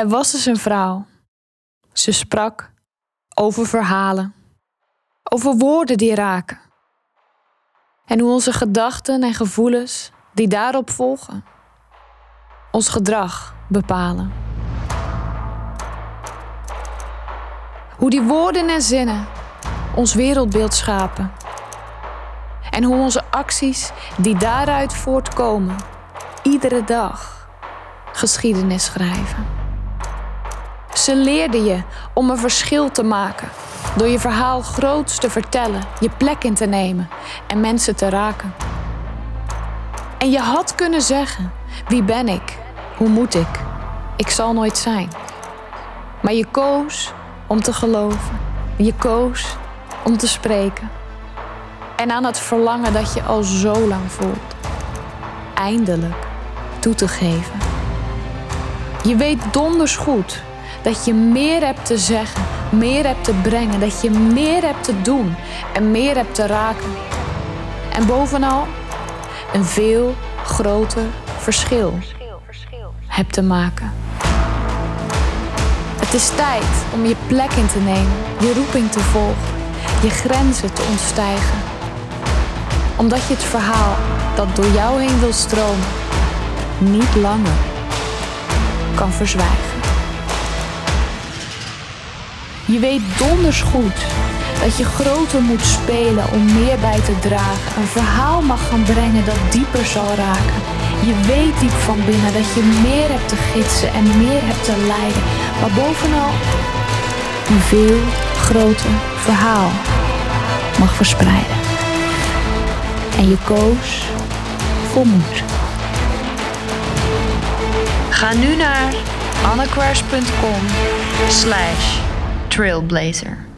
Er was dus een vrouw. Ze sprak over verhalen, over woorden die raken. En hoe onze gedachten en gevoelens die daarop volgen, ons gedrag bepalen. Hoe die woorden en zinnen ons wereldbeeld schapen. En hoe onze acties die daaruit voortkomen, iedere dag geschiedenis schrijven. Ze leerden je om een verschil te maken. Door je verhaal groots te vertellen, je plek in te nemen en mensen te raken. En je had kunnen zeggen: Wie ben ik? Hoe moet ik? Ik zal nooit zijn. Maar je koos om te geloven. Je koos om te spreken. En aan het verlangen dat je al zo lang voelt. Eindelijk toe te geven. Je weet donders goed dat je meer hebt te zeggen, meer hebt te brengen, dat je meer hebt te doen en meer hebt te raken. En bovenal een veel groter verschil hebt te maken. Het is tijd om je plek in te nemen, je roeping te volgen, je grenzen te ontstijgen. Omdat je het verhaal dat door jou heen wil stromen niet langer kan verzwijgen. Je weet donders goed dat je groter moet spelen om meer bij te dragen. Een verhaal mag gaan brengen dat dieper zal raken. Je weet diep van binnen dat je meer hebt te gidsen en meer hebt te leiden. Maar bovenal een veel groter verhaal mag verspreiden. En je koos voor moed. Ga nu naar annequars.com slash trailblazer.